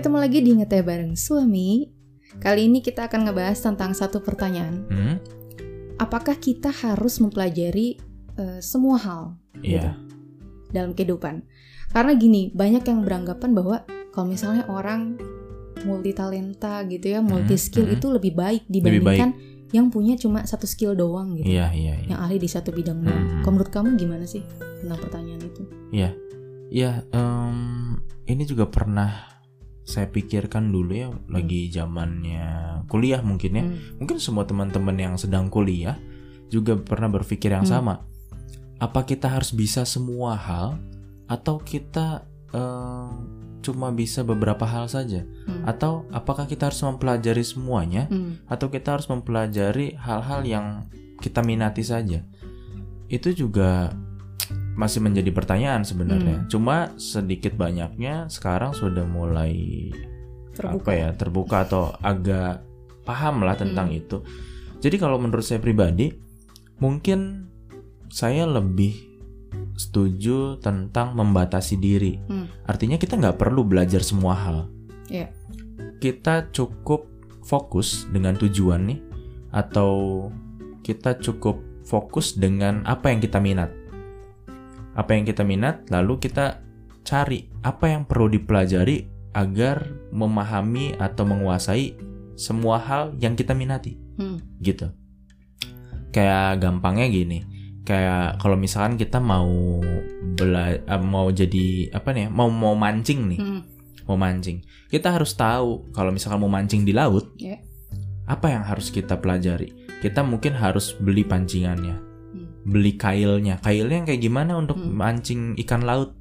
ketemu lagi di Ngeteh Bareng Suami. Kali ini kita akan ngebahas tentang satu pertanyaan. Hmm? Apakah kita harus mempelajari eh, semua hal Iya. dalam kehidupan? Karena gini, banyak yang beranggapan bahwa kalau misalnya orang multi talenta gitu ya, multi skill hmm. itu lebih baik Lebih baik. dibandingkan yang punya cuma satu skill doang gitu. Iya, iya, iya. Yang ahli di satu bidang doang. Hmm. Kalau menurut kamu gimana sih tentang pertanyaan itu? Iya. Iya, em, ini juga pernah saya pikirkan dulu ya lagi zamannya kuliah mungkin ya. Hmm. Mungkin semua teman-teman yang sedang kuliah juga pernah berpikir yang Hmm. sama. Apa kita harus bisa semua hal atau kita em, cuma bisa beberapa hal saja? Hmm. Atau apakah kita harus mempelajari semuanya Hmm. atau kita harus mempelajari hal-hal yang kita minati saja. Itu juga masih menjadi pertanyaan sebenarnya. Cuma sedikit banyaknya sekarang sudah mulai Terbuka. apa ya terbuka atau agak paham lah tentang Hmm. itu. Jadi kalau menurut saya pribadi mungkin saya lebih setuju tentang membatasi diri. Hmm. Artinya kita nggak perlu belajar semua hal. Iya. Kita cukup fokus dengan tujuan nih, atau kita cukup fokus dengan apa yang kita minat. Apa yang kita minat, lalu kita cari apa yang perlu dipelajari agar memahami atau menguasai semua hal yang kita minati, Hmm. gitu. Kayak gampangnya gini, kayak kalau misalkan kita mau bela eh, mau jadi apa nih, ya, mau mau mancing nih Hmm. mau mancing. Kita harus tahu kalau misalkan mau mancing di laut, Ya. apa yang harus kita pelajari. Kita mungkin harus beli pancingannya. Beli kailnya. Kailnya yang kayak gimana untuk Hmm. mancing ikan laut,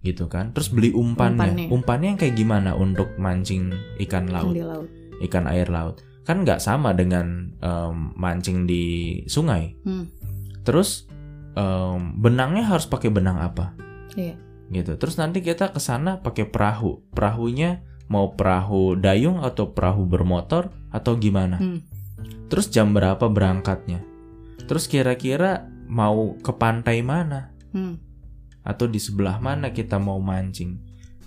gitu kan? Terus beli umpannya. Umpannya. Umpannya yang kayak gimana untuk mancing ikan laut, di laut. ikan air laut. Kan nggak sama dengan em, mancing di sungai. Hmm. Terus em, benangnya harus pakai benang apa? Iya. gitu. Terus nanti kita ke sana pakai perahu. Perahunya mau perahu dayung atau perahu bermotor atau gimana? Hmm. Terus jam berapa berangkatnya? Terus kira-kira mau ke pantai mana Hmm. atau di sebelah mana kita mau mancing?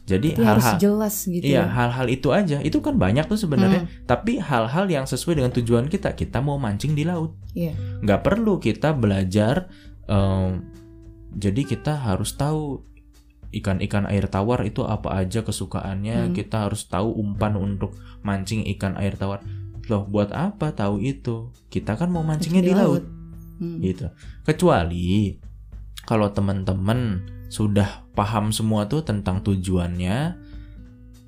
Jadi Jadi harus hal-hal jelas gitu Iya, ya. hal-hal itu aja. Itu kan banyak tuh sebenarnya. Hmm. Tapi hal-hal yang sesuai dengan tujuan kita. Kita mau mancing di laut. Iya. Nggak perlu kita belajar. em, jadi kita harus tahu ikan-ikan air tawar itu apa aja kesukaannya. Hmm. Kita harus tahu umpan untuk mancing ikan air tawar. Loh, buat apa tahu itu? Kita kan mau mancingnya di, laut. Hmm. gitu. Kecuali kalau teman-teman sudah paham semua tuh tentang tujuannya,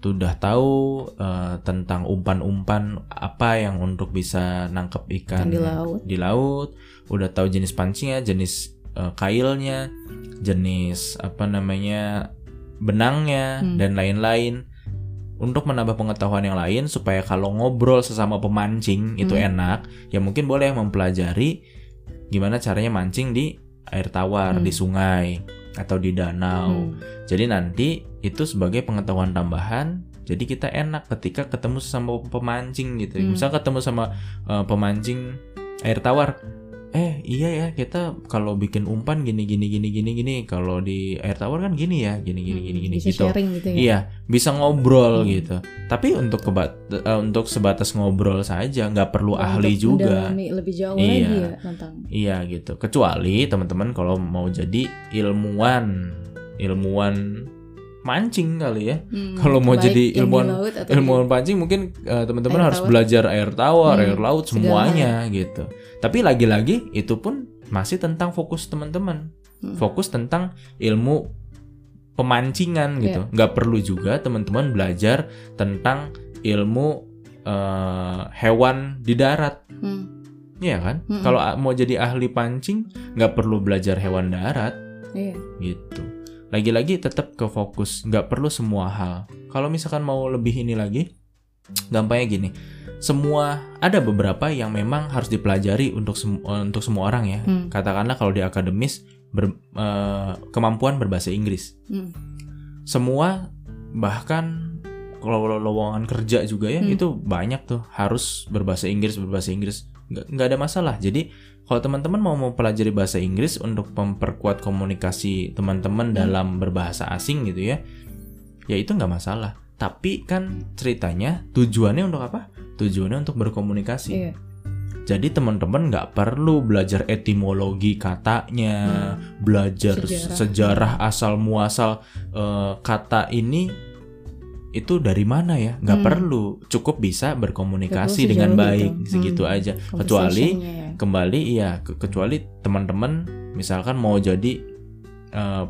sudah tahu eh, tentang umpan-umpan apa yang untuk bisa nangkep ikan di laut. di laut, udah tahu jenis pancingnya, jenis eh, kailnya, jenis apa namanya benangnya Hmm. dan lain-lain. Untuk menambah pengetahuan yang lain supaya kalau ngobrol sesama pemancing itu Hmm. enak, ya mungkin boleh mempelajari gimana caranya mancing di air tawar, Hmm. di sungai atau di danau. Hmm. Jadi nanti itu sebagai pengetahuan tambahan. Jadi kita enak ketika ketemu sama pemancing gitu. Hmm. Misal ketemu sama uh, pemancing air tawar. Eh iya ya kita kalau bikin umpan gini gini gini gini gini. Kalau di air tawar kan gini ya gini gini Hmm. gini gini Bisa gitu. sharing gitu ya. Iya bisa ngobrol Hmm. gitu. Tapi untuk keba- uh, untuk sebatas ngobrol saja nggak perlu Untuk ahli juga. lebih jauh Iya. lagi ya tentang Iya gitu. Kecuali teman-teman kalau mau jadi ilmuwan, ilmuwan mancing kali ya. Hmm, Kalau mau jadi ilmuwan- Ilmuwan pancing mungkin eh, teman-teman harus tawar. belajar air tawar, Hmm, air laut segala semuanya gitu. Tapi lagi-lagi itu pun masih tentang fokus teman-teman. Hmm. Fokus tentang ilmu pemancingan gitu. Iya. Nggak perlu juga teman-teman belajar tentang ilmu eh, hewan di darat. Hmm. Iya kan? Mm-mm. Kalau a- mau jadi ahli pancing, nggak perlu belajar hewan darat Iya. gitu. Lagi-lagi tetap ke fokus, nggak perlu semua hal. Kalau misalkan mau lebih ini lagi, gampangnya gini. Semua ada beberapa yang memang harus dipelajari untuk sem- untuk semua orang ya. Hmm. Katakanlah kalau di akademis ber- eh, kemampuan berbahasa Inggris. Hmm. Semua bahkan kalau lowongan kerja juga ya Hmm. itu banyak tuh harus berbahasa Inggris berbahasa Inggris nggak nggak ada masalah jadi kalau teman-teman mau mempelajari bahasa Inggris untuk memperkuat komunikasi teman-teman Hmm. dalam berbahasa asing gitu ya ya itu nggak masalah Tapi kan ceritanya tujuannya untuk apa? Tujuannya untuk berkomunikasi. Iya. Jadi teman-teman nggak perlu belajar etimologi katanya, belajar Hmm. Sejarah. sejarah, asal muasal eh, kata ini itu dari mana ya? Nggak Hmm. perlu, cukup bisa berkomunikasi Cukup dengan baik itu. segitu Hmm. aja. Kecuali ya. kembali iya, ke- kecuali teman-teman misalkan mau jadi eh,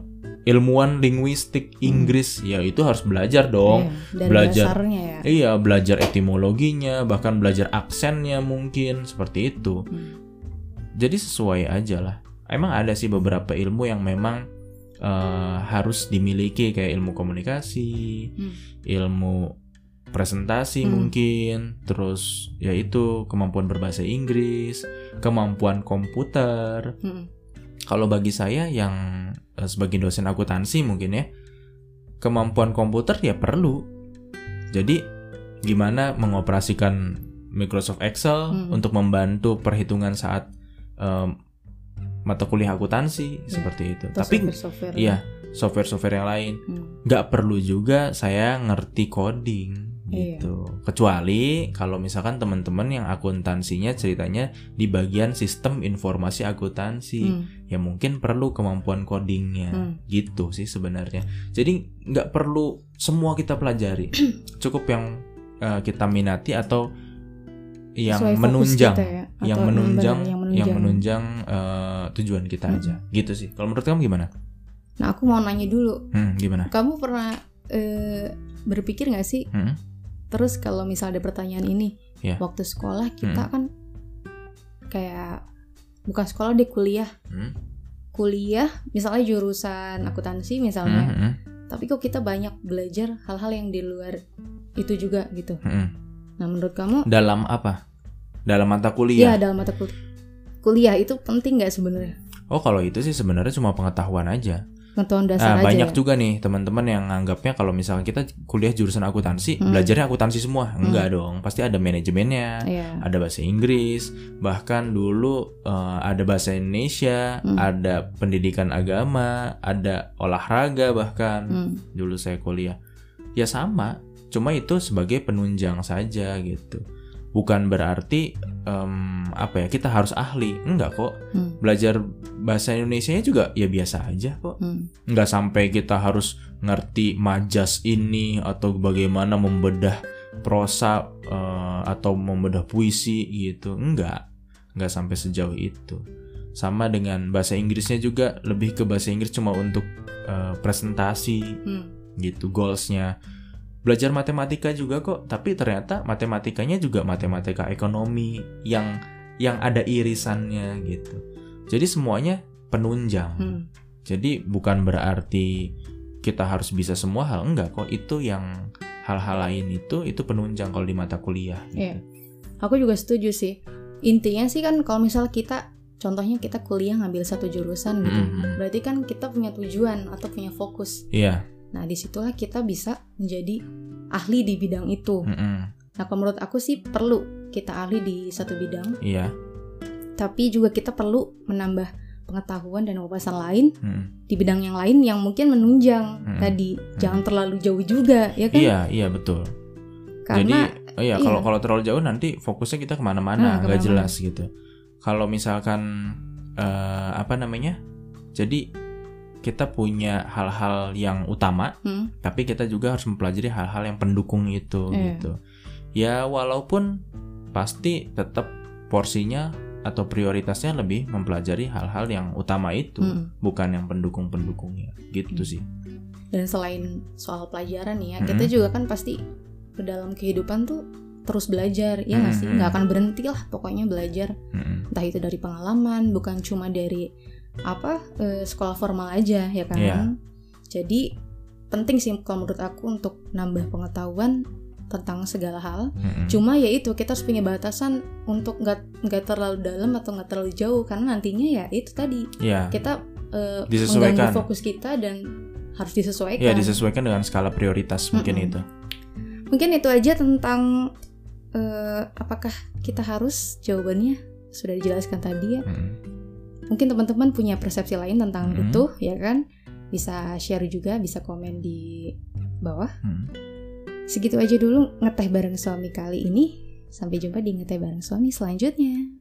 ilmuwan linguistik Inggris, ya itu harus belajar dong. Iya, belajar. ya. Iya, belajar etimologinya, bahkan belajar aksennya mungkin seperti itu. Hmm. Jadi sesuai aja lah. Emang ada sih beberapa ilmu yang memang eh, harus dimiliki kayak ilmu komunikasi, Hmm. ilmu presentasi Hmm. mungkin, terus yaitu kemampuan berbahasa Inggris, kemampuan komputer. Hmm. Kalau bagi saya yang eh, sebagai dosen akuntansi mungkin ya, kemampuan komputer ya perlu. Jadi gimana mengoperasikan Microsoft Excel Hmm. untuk membantu perhitungan saat em, mata kuliah akuntansi Ya. seperti itu. Atau Tapi software-software. iya, software-software yang lain Hmm. nggak perlu juga saya ngerti coding Iya. gitu. Kecuali kalau misalkan teman-teman yang akuntansinya ceritanya di bagian sistem informasi akuntansi Hmm. ya mungkin perlu kemampuan codingnya Hmm. gitu sih sebenarnya jadi nggak perlu semua kita pelajari cukup yang eh, kita minati atau yang Sesuai menunjang kita ya, yang atau menunjang benar, yang yang menunjang. menunjang eh, tujuan kita Hmm. aja gitu sih kalau menurut kamu gimana Nah aku mau nanya dulu, hmm, gimana kamu pernah eh, berpikir nggak sih? Hmm? Terus kalau misalnya ada pertanyaan ini, Ya. waktu sekolah kita Hmm. kan kayak bukan sekolah deh kuliah, Hmm? kuliah misalnya jurusan akuntansi misalnya, Hmm, hmm, tapi kok kita banyak belajar hal-hal yang di luar itu juga gitu. hmm. Nah menurut kamu, dalam apa dalam mata kuliah dalam mata kul- kuliah itu penting nggak sebenarnya? oh kalau itu sih sebenarnya cuma pengetahuan aja Pengetahuan dasar Ah, aja. banyak ya? juga nih teman-teman yang anggapnya kalau misalnya kita kuliah jurusan akuntansi, Hmm. belajarnya akuntansi semua. Enggak dong, pasti ada manajemennya, Iya. ada bahasa Inggris, bahkan dulu eh, ada bahasa Indonesia, Hmm. ada pendidikan agama, ada olahraga bahkan Hmm. dulu saya kuliah. Ya sama, cuma itu sebagai penunjang saja gitu. Bukan berarti em, apa ya kita harus ahli, enggak kok. Hmm. Belajar bahasa Indonesia juga ya biasa aja kok Hmm. nggak sampai kita harus ngerti majas ini atau bagaimana membedah prosa eh, atau membedah puisi gitu enggak nggak sampai sejauh itu sama dengan bahasa Inggrisnya juga lebih ke bahasa Inggris cuma untuk eh, presentasi Hmm. gitu goalsnya belajar matematika juga kok tapi ternyata matematikanya juga matematika ekonomi yang yang ada irisannya gitu jadi semuanya penunjang Hmm. jadi bukan berarti kita harus bisa semua hal enggak kok itu yang hal-hal lain itu itu penunjang kalau di mata kuliah gitu. Iya. Aku juga setuju sih. Intinya sih kan kalau misal kita contohnya kita kuliah ngambil satu jurusan gitu. Mhm. Berarti kan kita punya tujuan atau punya fokus. Iya. Nah, di situlah kita bisa menjadi ahli di bidang itu. mm-mm, Nah, kalau menurut aku sih perlu kita ahli di satu bidang, Iya. tapi juga kita perlu menambah pengetahuan dan wawasan lain mm. di bidang yang lain yang mungkin menunjang Mhm. tadi. Jangan terlalu jauh juga, ya kan? Iya, iya betul. Karena Jadi oh iya kalau iya. kalau terlalu jauh nanti fokusnya kita Nah, ke mana-mana nggak ke mana-mana. jelas gitu. Kalau misalkan eh, apa namanya? Jadi kita punya hal-hal yang utama, Hmm, tapi kita juga harus mempelajari hal-hal yang pendukung itu Iya. gitu. Ya walaupun pasti tetap porsinya atau prioritasnya lebih mempelajari hal-hal yang utama itu, hmm. bukan yang pendukung-pendukungnya. Gitu Hmm. sih. Dan selain soal pelajaran nih ya, Mhm. kita juga kan pasti ke dalam kehidupan tuh terus belajar, ya nggak sih? Mhm. Nggak akan berhenti lah pokoknya belajar. Mm-mm. Entah itu dari pengalaman, bukan cuma dari apa eh, sekolah formal aja, ya kan? Iya. Jadi penting sih kalau menurut aku untuk nambah pengetahuan tentang segala hal. Mm-mm. Cuma ya itu kita harus punya batasan untuk nggak nggak terlalu dalam atau nggak terlalu jauh karena nantinya ya itu tadi Ya, kita Disesuaikan. mengganggu fokus kita dan harus disesuaikan. ya disesuaikan dengan skala prioritas mungkin Mm-mm. itu. Mungkin itu aja tentang eh, apakah kita harus jawabannya sudah dijelaskan tadi ya. Mm-mm. Mungkin teman-teman punya persepsi lain tentang Mm-mm. itu ya kan? Bisa share juga, bisa komen di bawah. Mm. Segitu aja dulu ngeteh bareng suami kali ini. Sampai jumpa di ngeteh bareng suami selanjutnya.